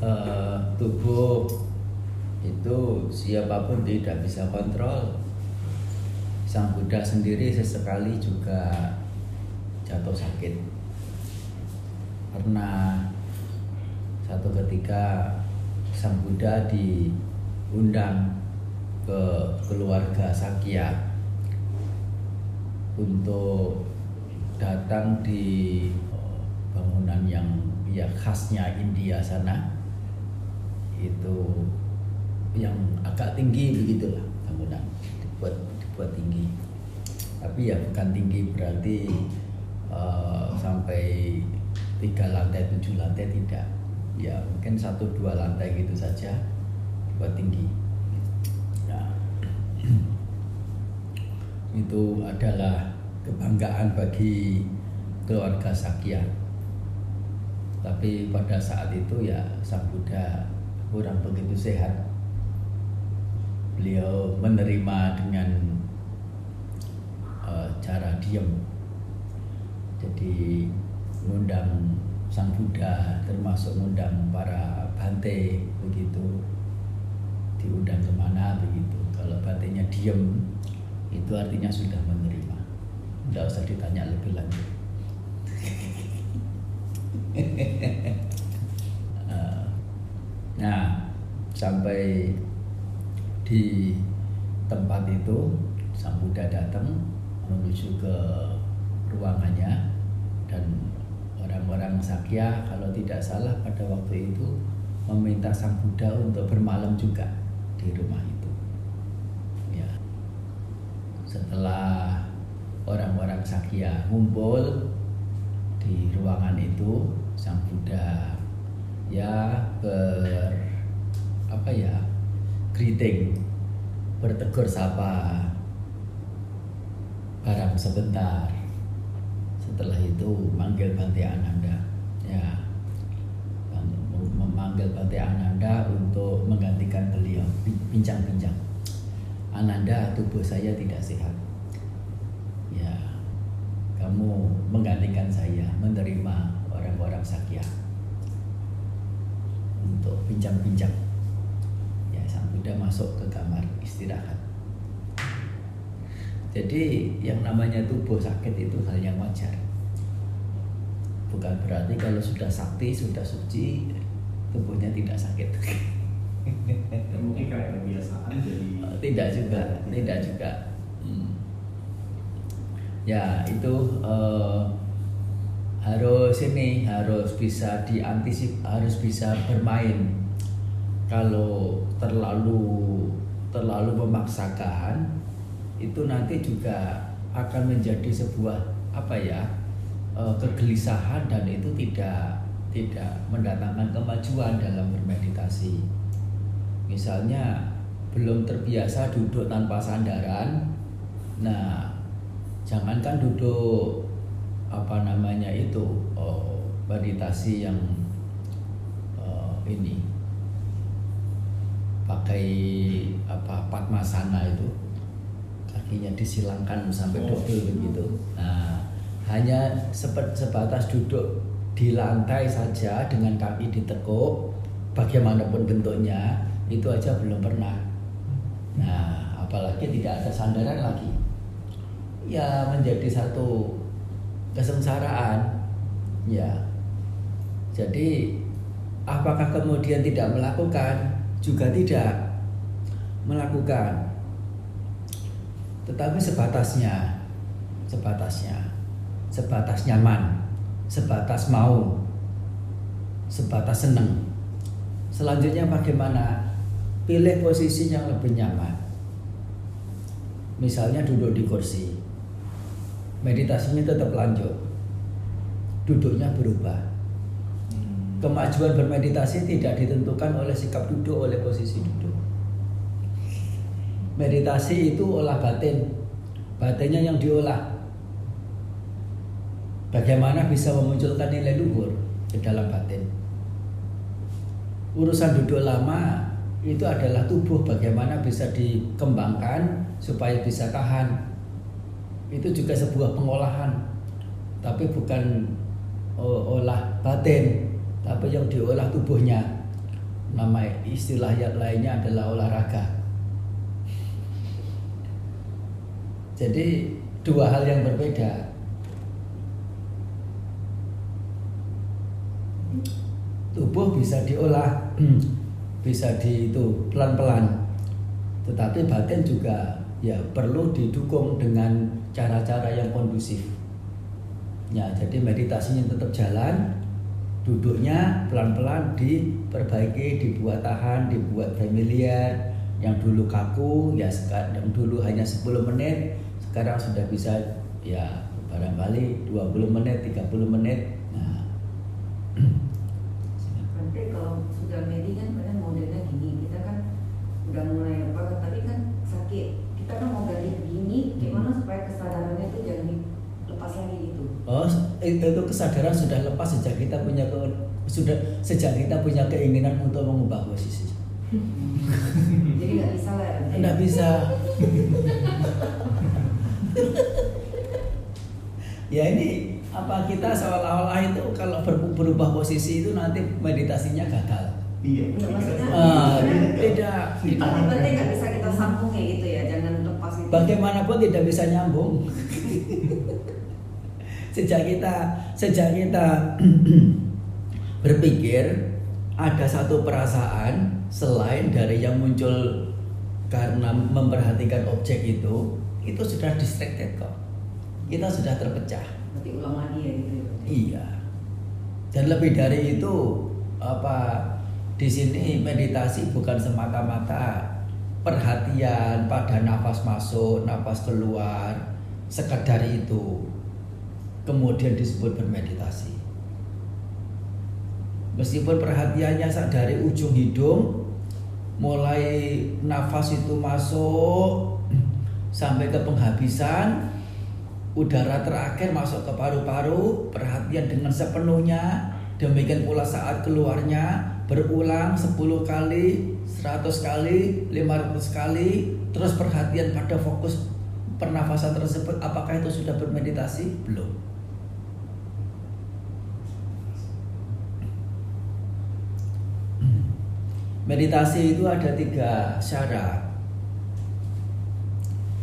eh, tubuh itu siapa pun tidak bisa kontrol. Sang Buddha sendiri sesekali juga jatuh sakit. Pernah satu ketika Sang Buddha diundang ke keluarga Sakya untuk datang di bangunan yang ya khasnya India sana itu yang agak tinggi begitulah bangunan. Dibuat dibuat tinggi. Tapi ya bukan tinggi berarti uh, sampai tiga lantai tujuh lantai tidak. Ya mungkin satu dua lantai gitu saja dibuat tinggi. Nah, itu adalah kebanggaan bagi keluarga Sakya. Tapi pada saat itu ya Sang Buddha kurang begitu sehat. Beliau menerima dengan uh, cara diam. Jadi mengundang Sang Buddha termasuk mengundang para bante begitu. Diundang ke mana begitu. Kalau bantenya diam itu artinya sudah menerima. Tidak usah ditanya lebih lanjut nah, sampai di tempat itu Sang Buddha datang menuju ke ruangannya dan orang-orang Sakya kalau tidak salah pada waktu itu meminta Sang Buddha untuk bermalam juga di rumah itu. Ya. Setelah orang-orang Sakya ngumpul di ruangan itu sang Buddha ya ber apa ya greeting bertegur sapa barang sebentar. Setelah itu manggil Bante Ananda. Ya memanggil Bante Ananda untuk menggantikan beliau. Bincang-bincang Ananda tubuh saya tidak sehat. Ya kamu menggantikan saya menerima orang-orang sakya untuk bincang-bincang. Ya, Sang Buddha masuk ke kamar istirahat. Jadi yang namanya tubuh sakit itu hal yang wajar. Bukan berarti kalau sudah sakti, sudah suci, tubuhnya tidak sakit. Mungkin kayak kebiasaan jadi tidak juga, tidak juga. Hmm ya itu uh, harus ini harus bisa diantisip harus bisa bermain. Kalau terlalu terlalu memaksakan itu nanti juga akan menjadi sebuah apa ya uh, kegelisahan dan itu tidak tidak mendatangkan kemajuan dalam bermeditasi. Misalnya belum terbiasa duduk tanpa sandaran nah jangankan duduk apa namanya itu oh, meditasi yang oh, ini pakai apa padmasana itu kakinya disilangkan sampai oh. double begitu. Nah hanya sebatas duduk di lantai saja dengan kaki ditekuk bagaimanapun bentuknya itu aja belum pernah. Nah apalagi tidak ada sandaran lagi. Ya menjadi satu kesengsaraan. Ya. Jadi apakah kemudian tidak melakukan? Juga tidak melakukan. Tetapi sebatasnya sebatasnya sebatas nyaman sebatas mau sebatas seneng. Selanjutnya bagaimana? Pilih posisi yang lebih nyaman. Misalnya duduk di kursi meditasinya tetap lanjut. Duduknya berubah. Hmm. kemajuan bermeditasi tidak ditentukan oleh sikap duduk oleh posisi duduk. Meditasi itu olah batin. Batinnya yang diolah. Bagaimana bisa memunculkan nilai luhur ke dalam batin? Urusan duduk lama itu adalah tubuh. Bagaimana bisa dikembangkan supaya bisa tahan itu juga sebuah pengolahan tapi bukan olah batin tapi yang diolah tubuhnya nama istilah yang lainnya adalah olahraga. Jadi dua hal yang berbeda. Tubuh bisa diolah, bisa di itu pelan-pelan. Tetapi batin juga ya perlu didukung dengan cara-cara yang kondusif. Ya, jadi meditasinya tetap jalan, duduknya pelan-pelan diperbaiki, dibuat tahan, dibuat familiar. Yang dulu kaku, ya sekarang dulu hanya 10 menit, sekarang sudah bisa ya barangkali 20 menit, 30 menit. Nah. Nanti kalau sudah medi kan modelnya gini, kita kan udah mulai apa, tapi kan sakit. Kita kan mau ganti begini, gimana supaya kesadarannya itu jangan dilepas lagi gitu. Itu kesadaran sudah lepas sejak kita punya ke, sudah sejak kita punya keinginan untuk mengubah posisi. Jadi nggak bisa lah. ya. Tidak bisa. ya ini apa kita seolah-olah itu kalau ber- berubah posisi itu nanti meditasinya gagal. Iya. Nggak, maksudnya sebenarnya tidak. Yang penting nggak bisa kita sambung kayak gitu ya, jangan lepas itu. Bagaimanapun tidak bisa nyambung. sejak kita sejak kita berpikir ada satu perasaan selain dari yang muncul karena memperhatikan objek itu, itu sudah distracted kok. Kita sudah terpecah. Berarti ulang lagi ya gitu. ya. Iya. Dan lebih dari itu apa di sini meditasi bukan semata-mata perhatian pada nafas masuk, nafas keluar, sekadar itu. Kemudian disebut bermeditasi. Meskipun perhatiannya dari ujung hidung mulai nafas itu masuk sampai ke penghabisan udara terakhir masuk ke paru-paru perhatian dengan sepenuhnya demikian pula saat keluarnya berulang 10 kali 100 kali 500 kali terus perhatian pada fokus pernafasan tersebut apakah itu sudah bermeditasi belum meditasi itu ada tiga syarat.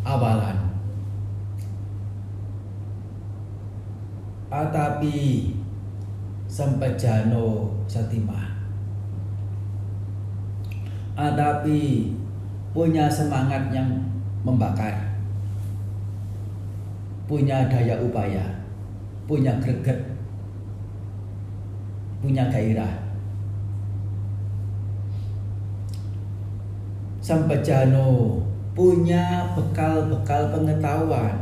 Awalan. Atapi Sampajano Satima. Atapi punya semangat yang membakar. Punya daya upaya. Punya greget. Punya gairah Sampajano punya bekal-bekal pengetahuan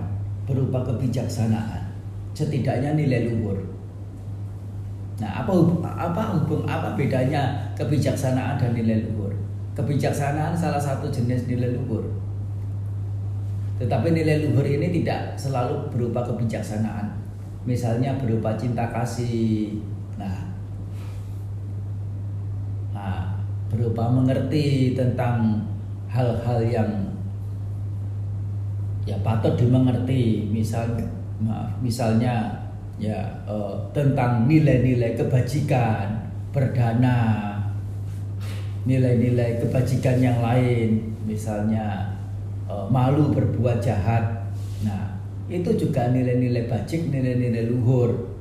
berupa kebijaksanaan setidaknya nilai luhur. Nah, apa apa hubung apa bedanya kebijaksanaan dan nilai luhur? Kebijaksanaan salah satu jenis nilai luhur. Tetapi nilai luhur ini tidak selalu berupa kebijaksanaan. Misalnya berupa cinta kasih. Nah, nah berupa mengerti tentang hal-hal yang ya patut dimengerti. Misal maaf, misalnya ya eh, tentang nilai-nilai kebajikan berdana nilai-nilai kebajikan yang lain. Misalnya eh, malu berbuat jahat. Nah itu juga nilai-nilai bajik nilai-nilai luhur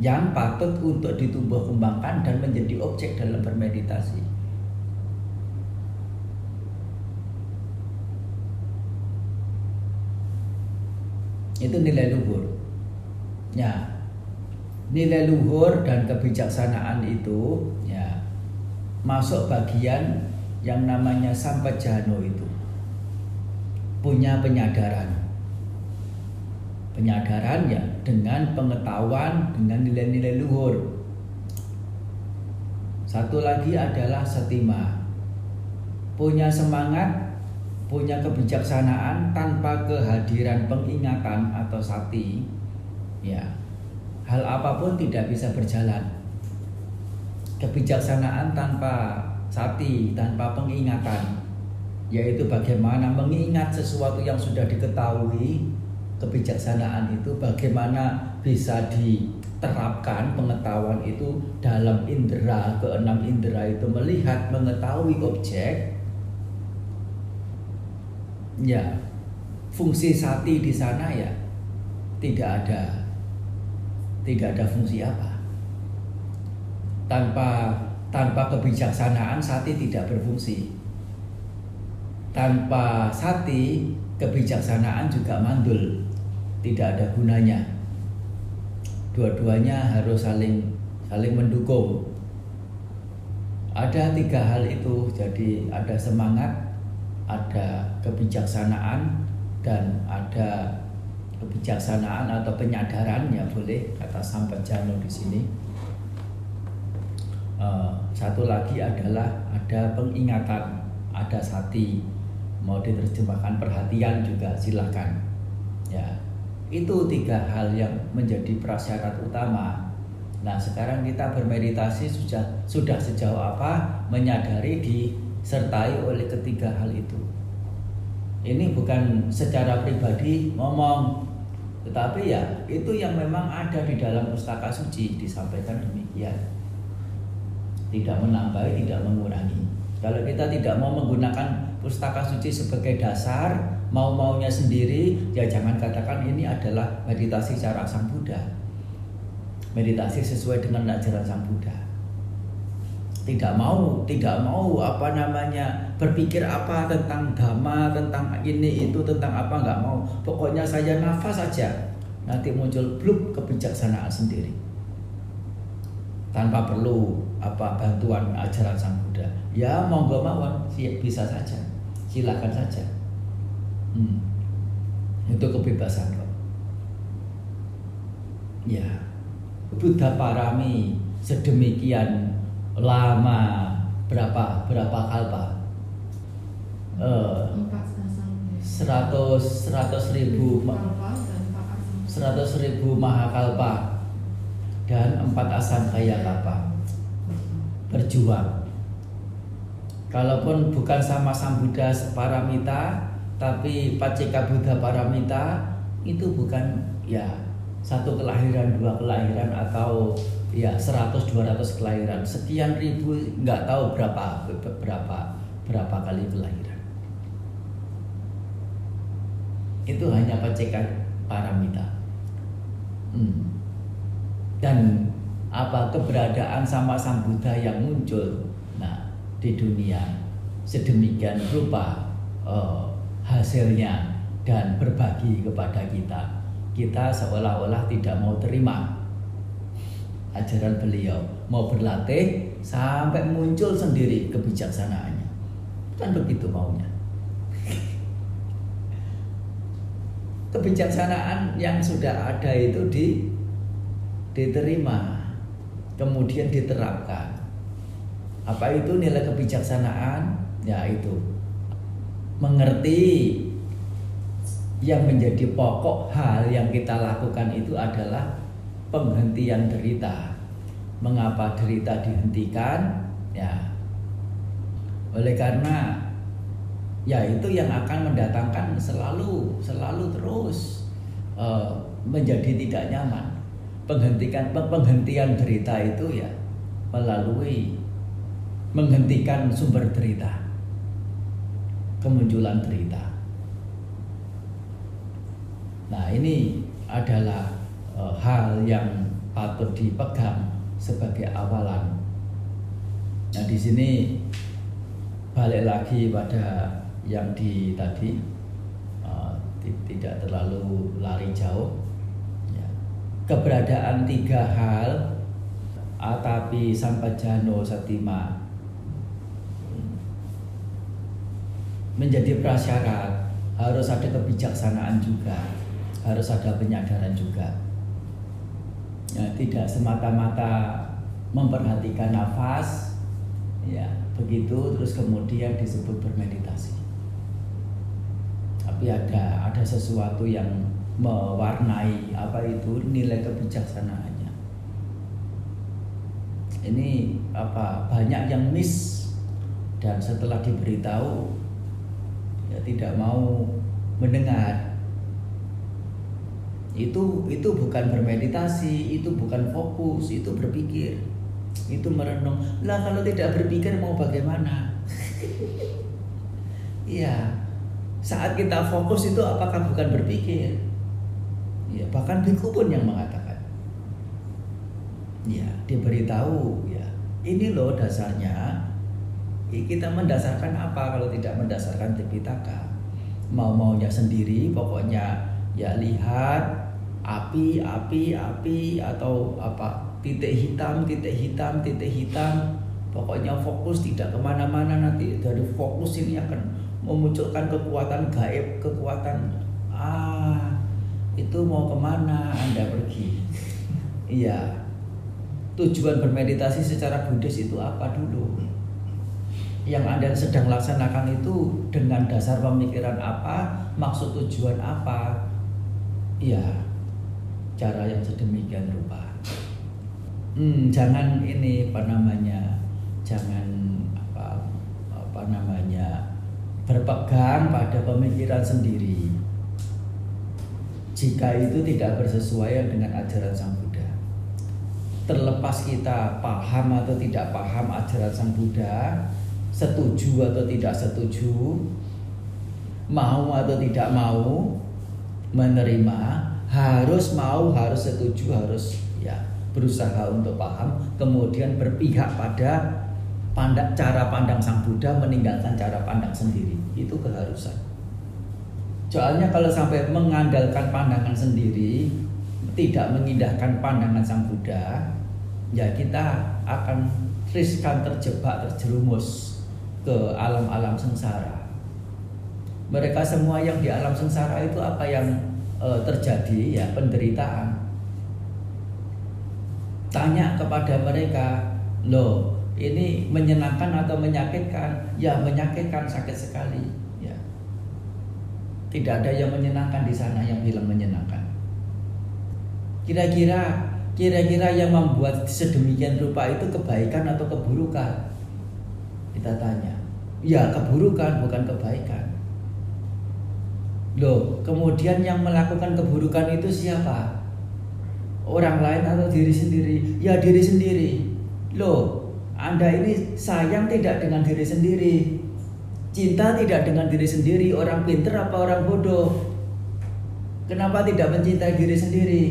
yang patut untuk ditumbuh kembangkan dan menjadi objek dalam bermeditasi itu nilai luhur. Ya, nilai luhur dan kebijaksanaan itu ya masuk bagian yang namanya sampajano itu punya penyadaran. Penyadaran ya dengan pengetahuan dengan nilai-nilai luhur. Satu lagi adalah setima. Punya semangat punya kebijaksanaan tanpa kehadiran pengingatan atau sati ya hal apa pun tidak bisa berjalan. Kebijaksanaan tanpa sati tanpa pengingatan yaitu bagaimana mengingat sesuatu yang sudah diketahui kebijaksanaan itu bagaimana bisa di terapkan pengetahuan itu dalam indera keenam indera itu melihat mengetahui objek ya fungsi sati di sana ya tidak ada tidak ada fungsi apa. Tanpa tanpa kebijaksanaan sati tidak berfungsi. Tanpa sati kebijaksanaan juga mandul tidak ada gunanya. Dua-duanya harus saling saling mendukung. Ada tiga hal itu, jadi ada semangat, ada kebijaksanaan, dan ada kebijaksanaan atau penyadaran ya boleh kata Sampajano di sini. Uh, satu lagi adalah ada pengingatan, ada sati, mau diterjemahkan perhatian juga silahkan. Ya, itu tiga hal yang menjadi prasyarat utama. Nah, sekarang kita bermeditasi sudah sudah sejauh apa menyadari disertai oleh ketiga hal itu. Ini bukan secara pribadi ngomong, tetapi ya itu yang memang ada di dalam pustaka suci disampaikan demikian. Tidak menambah, tidak mengurangi. Kalau kita tidak mau menggunakan pustaka suci sebagai dasar, mau-maunya sendiri, ya jangan katakan ini adalah meditasi cara Sang Buddha. Meditasi sesuai dengan ajaran Sang Buddha. Tidak mau, tidak mau apa namanya berpikir apa tentang dhamma, tentang ini itu, tentang apa nggak mau. Pokoknya saya nafas saja. Nanti muncul bluk kebijaksanaan sendiri. Tanpa perlu apa bantuan ajaran Sang Buddha. Ya monggo mawon, bisa saja. Silakan saja hmm. itu kebebasan kok ya Buddha Parami sedemikian lama. Berapa? Berapa kalpa seratus seratus ribu seratus ribu mahakalpa dan empat asan kaya kalpa berjuang. Kalaupun bukan sama sang Buddha Paramita tapi Paceka Buddha Paramita itu bukan ya satu kelahiran dua kelahiran atau ya 100 200 kelahiran. Sekian ribu nggak tahu berapa berapa berapa kali kelahiran. Itu hanya Paceka Paramita hmm. dan apa keberadaan sama sang Buddha yang muncul? Nah di dunia sedemikian rupa uh, hasilnya dan berbagi kepada kita. Kita seolah-olah tidak mau terima ajaran beliau, mau berlatih sampai muncul sendiri kebijaksanaannya. Kan begitu maunya. Kebijaksanaan yang sudah ada itu di diterima, kemudian diterapkan. Apa itu nilai kebijaksanaan? Ya itu mengerti yang menjadi pokok hal yang kita lakukan itu adalah penghentian derita. Mengapa derita dihentikan? Ya, oleh karena ya itu yang akan mendatangkan selalu selalu terus uh, menjadi tidak nyaman. Penghentikan penghentian derita itu ya melalui menghentikan sumber derita kemunculan derita. Nah, ini adalah e, hal yang patut dipegang sebagai awalan. Nah, di sini balik lagi pada yang di tadi e, tidak terlalu lari jauh. Ya. Keberadaan tiga hal Atapi Sampajano Satima menjadi prasyarat harus ada kebijaksanaan juga harus ada penyadaran juga ya, tidak semata-mata memperhatikan nafas ya begitu terus kemudian disebut bermeditasi. Tapi ada ada sesuatu yang mewarnai apa itu nilai kebijaksanaannya. Ini apa banyak yang miss dan setelah diberitahu ya tidak mau mendengar Itu itu bukan bermeditasi, itu bukan fokus, itu berpikir. Itu merenung. Lah kalau tidak berpikir mau bagaimana? Iya. Saat kita fokus itu apakah bukan berpikir? Ya, bahkan biku pun yang mengatakan. Ya, diberitahu ya. Ini loh dasarnya. Kita mendasarkan apa kalau tidak mendasarkan Tripitaka? Mau-maunya sendiri, pokoknya ya lihat api, api, api atau apa titik hitam, titik hitam, titik hitam. Pokoknya fokus tidak ke mana-mana nanti dari fokus ini akan memunculkan kekuatan gaib, kekuatan ah itu mau ke mana anda pergi? Iya. Tujuan bermeditasi secara Buddhis itu apa dulu? Yang anda sedang laksanakan itu dengan dasar pemikiran apa? Maksud tujuan apa? Iya. Cara yang sedemikian rupa. Hmm, jangan ini apa namanya? Jangan apa apa namanya? berpegang pada pemikiran sendiri jika itu tidak bersesuaian dengan ajaran Sang Buddha. Terlepas kita paham atau tidak paham ajaran Sang Buddha, setuju atau tidak setuju, mau atau tidak mau menerima, harus mau, harus setuju, harus ya berusaha untuk paham, kemudian berpihak pada pandang, cara pandang Sang Buddha meninggalkan cara pandang sendiri. Itu keharusan. Soalnya kalau sampai mengandalkan pandangan sendiri, tidak mengindahkan pandangan Sang Buddha, ya kita akan riskan terjebak, terjerumus ke alam-alam sengsara. Mereka semua yang di alam sengsara itu apa yang e, terjadi ya penderitaan. Tanya kepada mereka, loh ini menyenangkan atau menyakitkan? Ya menyakitkan sakit sekali tidak ada yang menyenangkan di sana yang bilang menyenangkan. Kira-kira kira-kira yang membuat sedemikian rupa itu kebaikan atau keburukan? Kita tanya. Ya, keburukan bukan kebaikan. Loh, kemudian yang melakukan keburukan itu siapa? Orang lain atau diri sendiri? Ya, diri sendiri. Loh, Anda ini sayang tidak dengan diri sendiri, Cinta tidak dengan diri sendiri, orang pinter apa orang bodoh? Kenapa tidak mencintai diri sendiri?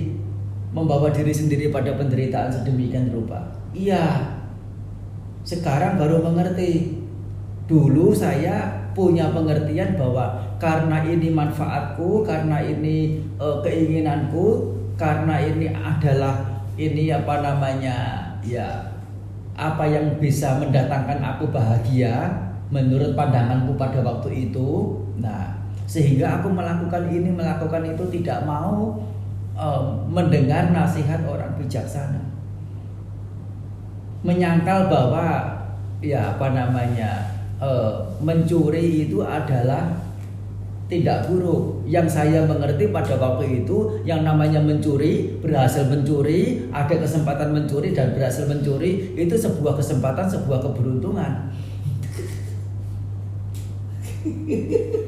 Membawa diri sendiri pada penderitaan sedemikian rupa. Iya, sekarang baru mengerti. Dulu saya punya pengertian bahwa karena ini manfaatku, karena ini e, keinginanku, karena ini adalah ini apa namanya ya apa yang bisa mendatangkan aku bahagia menurut pandanganku pada waktu itu. Nah sehingga aku melakukan ini melakukan itu tidak mau um, mendengar nasihat orang bijaksana. Menyangkal bahwa ya apa namanya uh, mencuri itu adalah tidak buruk. Yang saya mengerti pada waktu itu yang namanya mencuri, berhasil mencuri, ada kesempatan mencuri dan berhasil mencuri itu sebuah kesempatan, sebuah keberuntungan.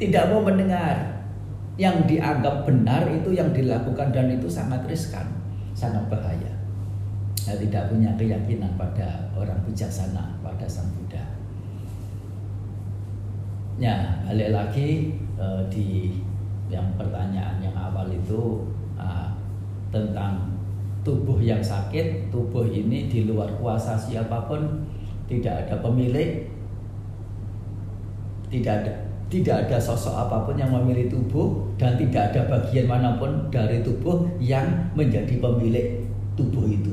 Tidak mau mendengar yang dianggap benar itu yang dilakukan dan itu sangat riskan, sangat bahaya. Saya tidak punya keyakinan pada orang bijaksana, pada Sang Buddha. Ya, balik lagi uh, di yang pertanyaan yang awal itu uh, tentang tubuh yang sakit, tubuh ini di luar kuasa siapa pun, tidak ada pemilik, tidak ada tidak ada sosok apa pun yang memilih tubuh dan tidak ada bagian mana pun dari tubuh yang menjadi pemilik tubuh itu.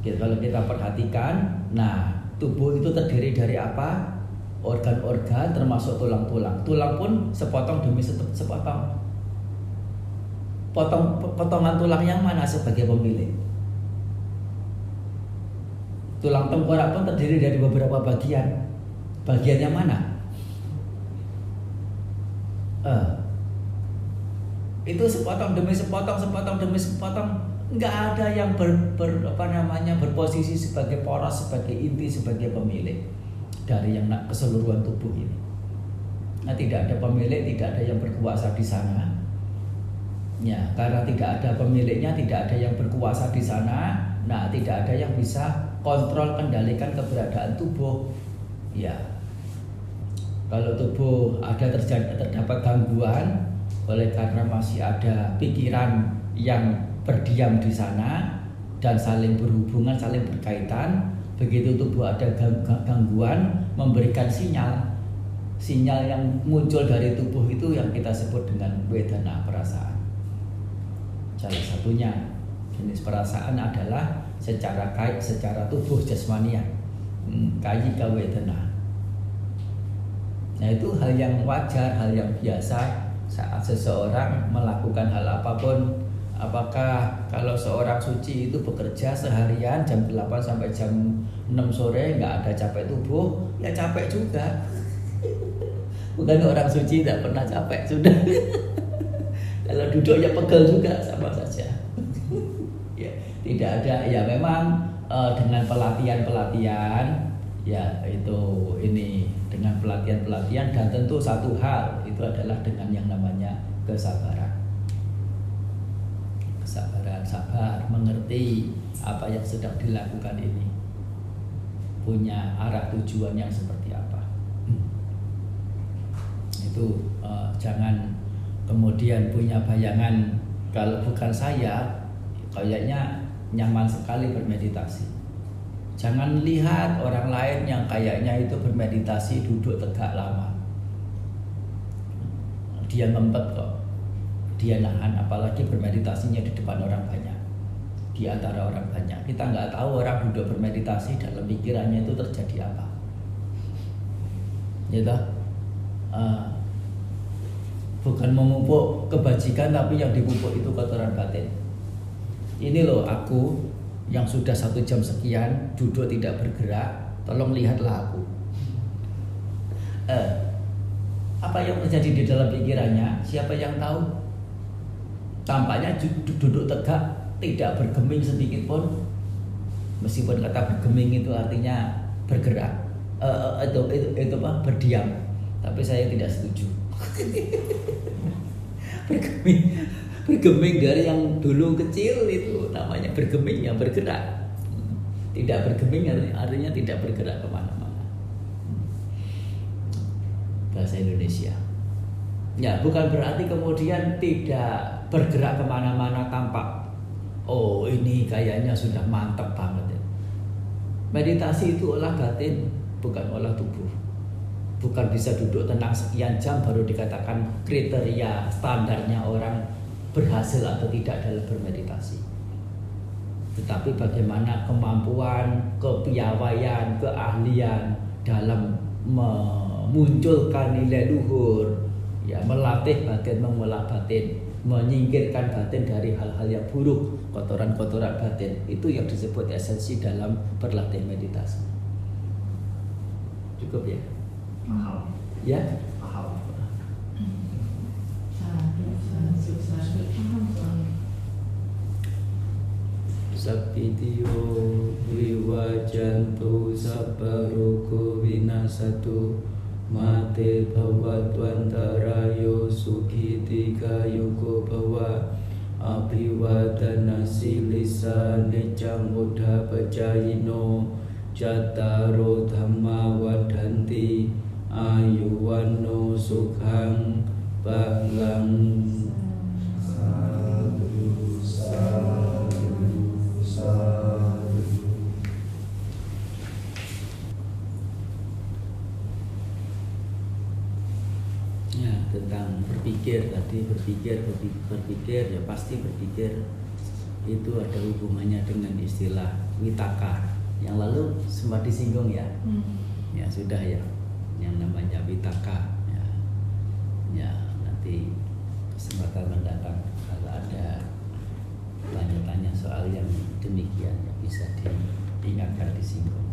Jadi kalau kita perhatikan, nah tubuh itu terdiri dari apa? Organ-organ termasuk tulang-tulang. Tulang pun sepotong demi sepotong. Potong potongan tulang yang mana sebagai pemilik? Tulang tengkorak pun terdiri dari beberapa bagian Bagian yang mana? Uh, itu sepotong demi sepotong, sepotong demi sepotong, nggak ada yang ber, ber apa namanya berposisi sebagai poros, sebagai inti, sebagai pemilik dari yang keseluruhan tubuh ini. Nah, tidak ada pemilik, tidak ada yang berkuasa di sana. Ya, karena tidak ada pemiliknya, tidak ada yang berkuasa di sana. Nah, tidak ada yang bisa kontrol kendalikan keberadaan tubuh. Ya. Kalau tubuh ada terjadi terdapat gangguan oleh karena masih ada pikiran yang berdiam di sana dan saling berhubungan, saling berkaitan, begitu tubuh ada gangguan memberikan sinyal sinyal yang muncul dari tubuh itu yang kita sebut dengan wedana perasaan. Salah satunya jenis perasaan adalah secara kait secara tubuh jasmania, hmm, kayika wedana. Nah itu hal yang wajar, hal yang biasa saat seseorang melakukan hal apa pun apakah kalau seorang suci itu bekerja seharian jam 8 sampai jam 6 sore nggak ada capek tubuh ya capek juga Bukan orang suci tidak pernah capek sudah. Kalau duduk ya pegel juga sama saja. ya, tidak ada ya memang uh, dengan pelatihan-pelatihan ya itu ini dengan pelatihan-pelatihan dan tentu satu hal itu adalah dengan yang namanya kesabaran. Sabar, mengerti apa yang sedang dilakukan ini. Punya arah tujuan yang seperti apa. Itu uh, jangan kemudian punya bayangan kalau bukan saya kayaknya nyaman sekali bermeditasi. Jangan lihat orang lain yang kayaknya itu bermeditasi duduk tegak lama. Dia ngempet kok dia nahan apalagi bermeditasinya di depan orang banyak di antara orang banyak. Kita nggak tahu orang duduk bermeditasi dalam pikirannya itu terjadi apa. Gitu uh, bukan memupuk kebajikan tapi yang dipupuk itu kotoran batin. Ini loh aku yang sudah satu jam sekian duduk tidak bergerak tolong lihatlah aku. Eh, apa yang terjadi di dalam pikirannya? Siapa yang tahu tampaknya duduk tegak tidak bergeming sedikit pun. Meskipun kata bergeming itu artinya bergerak. Uh, itu, itu itu apa? Berdiam. Tapi saya tidak setuju. Bergeming bergeming dari yang dulu kecil itu. Namanya bergeming yang bergerak. Tidak bergeming artinya tidak bergerak ke mana-mana. Bahasa Indonesia. Ya bukan berarti kemudian tidak bergerak ke mana-mana tampak oh ini kayaknya sudah mantap banget ya. meditasi itu olah batin bukan olah tubuh bukan bisa duduk tenang sekian jam baru dikatakan kriteria standarnya orang berhasil atau tidak dalam bermeditasi. Tetapi bagaimana kemampuan, kepiawaian, keahlian dalam memunculkan nilai luhur, ya melatih batin, mengolah batin, menyingkirkan batin dari hal-hal yang buruk, kotoran-kotoran batin. Itu yang disebut esensi dalam berlatih meditasi. Cukup ya? Mahal. Ya? Mahal. Sapitiyo viwajantu sabaruku vinasatu Mate bhavatwantarayo tiga yugo bhawa Abhiwadana silisa necang muda pacayino Jataro dhamma wadanti ayuwano sukhang balang sadu berpikir berpikir, berpikir ya pasti berpikir. Itu ada hubungannya dengan istilah witaka. Yang lalu sempat disinggung ya? Hmm. ya sudah ya. Yang namanya Bitaka ya, ya nanti kesempatan mendatang kalau ada tanya-tanya soal yang demikian ya bisa diingatkan disinggung.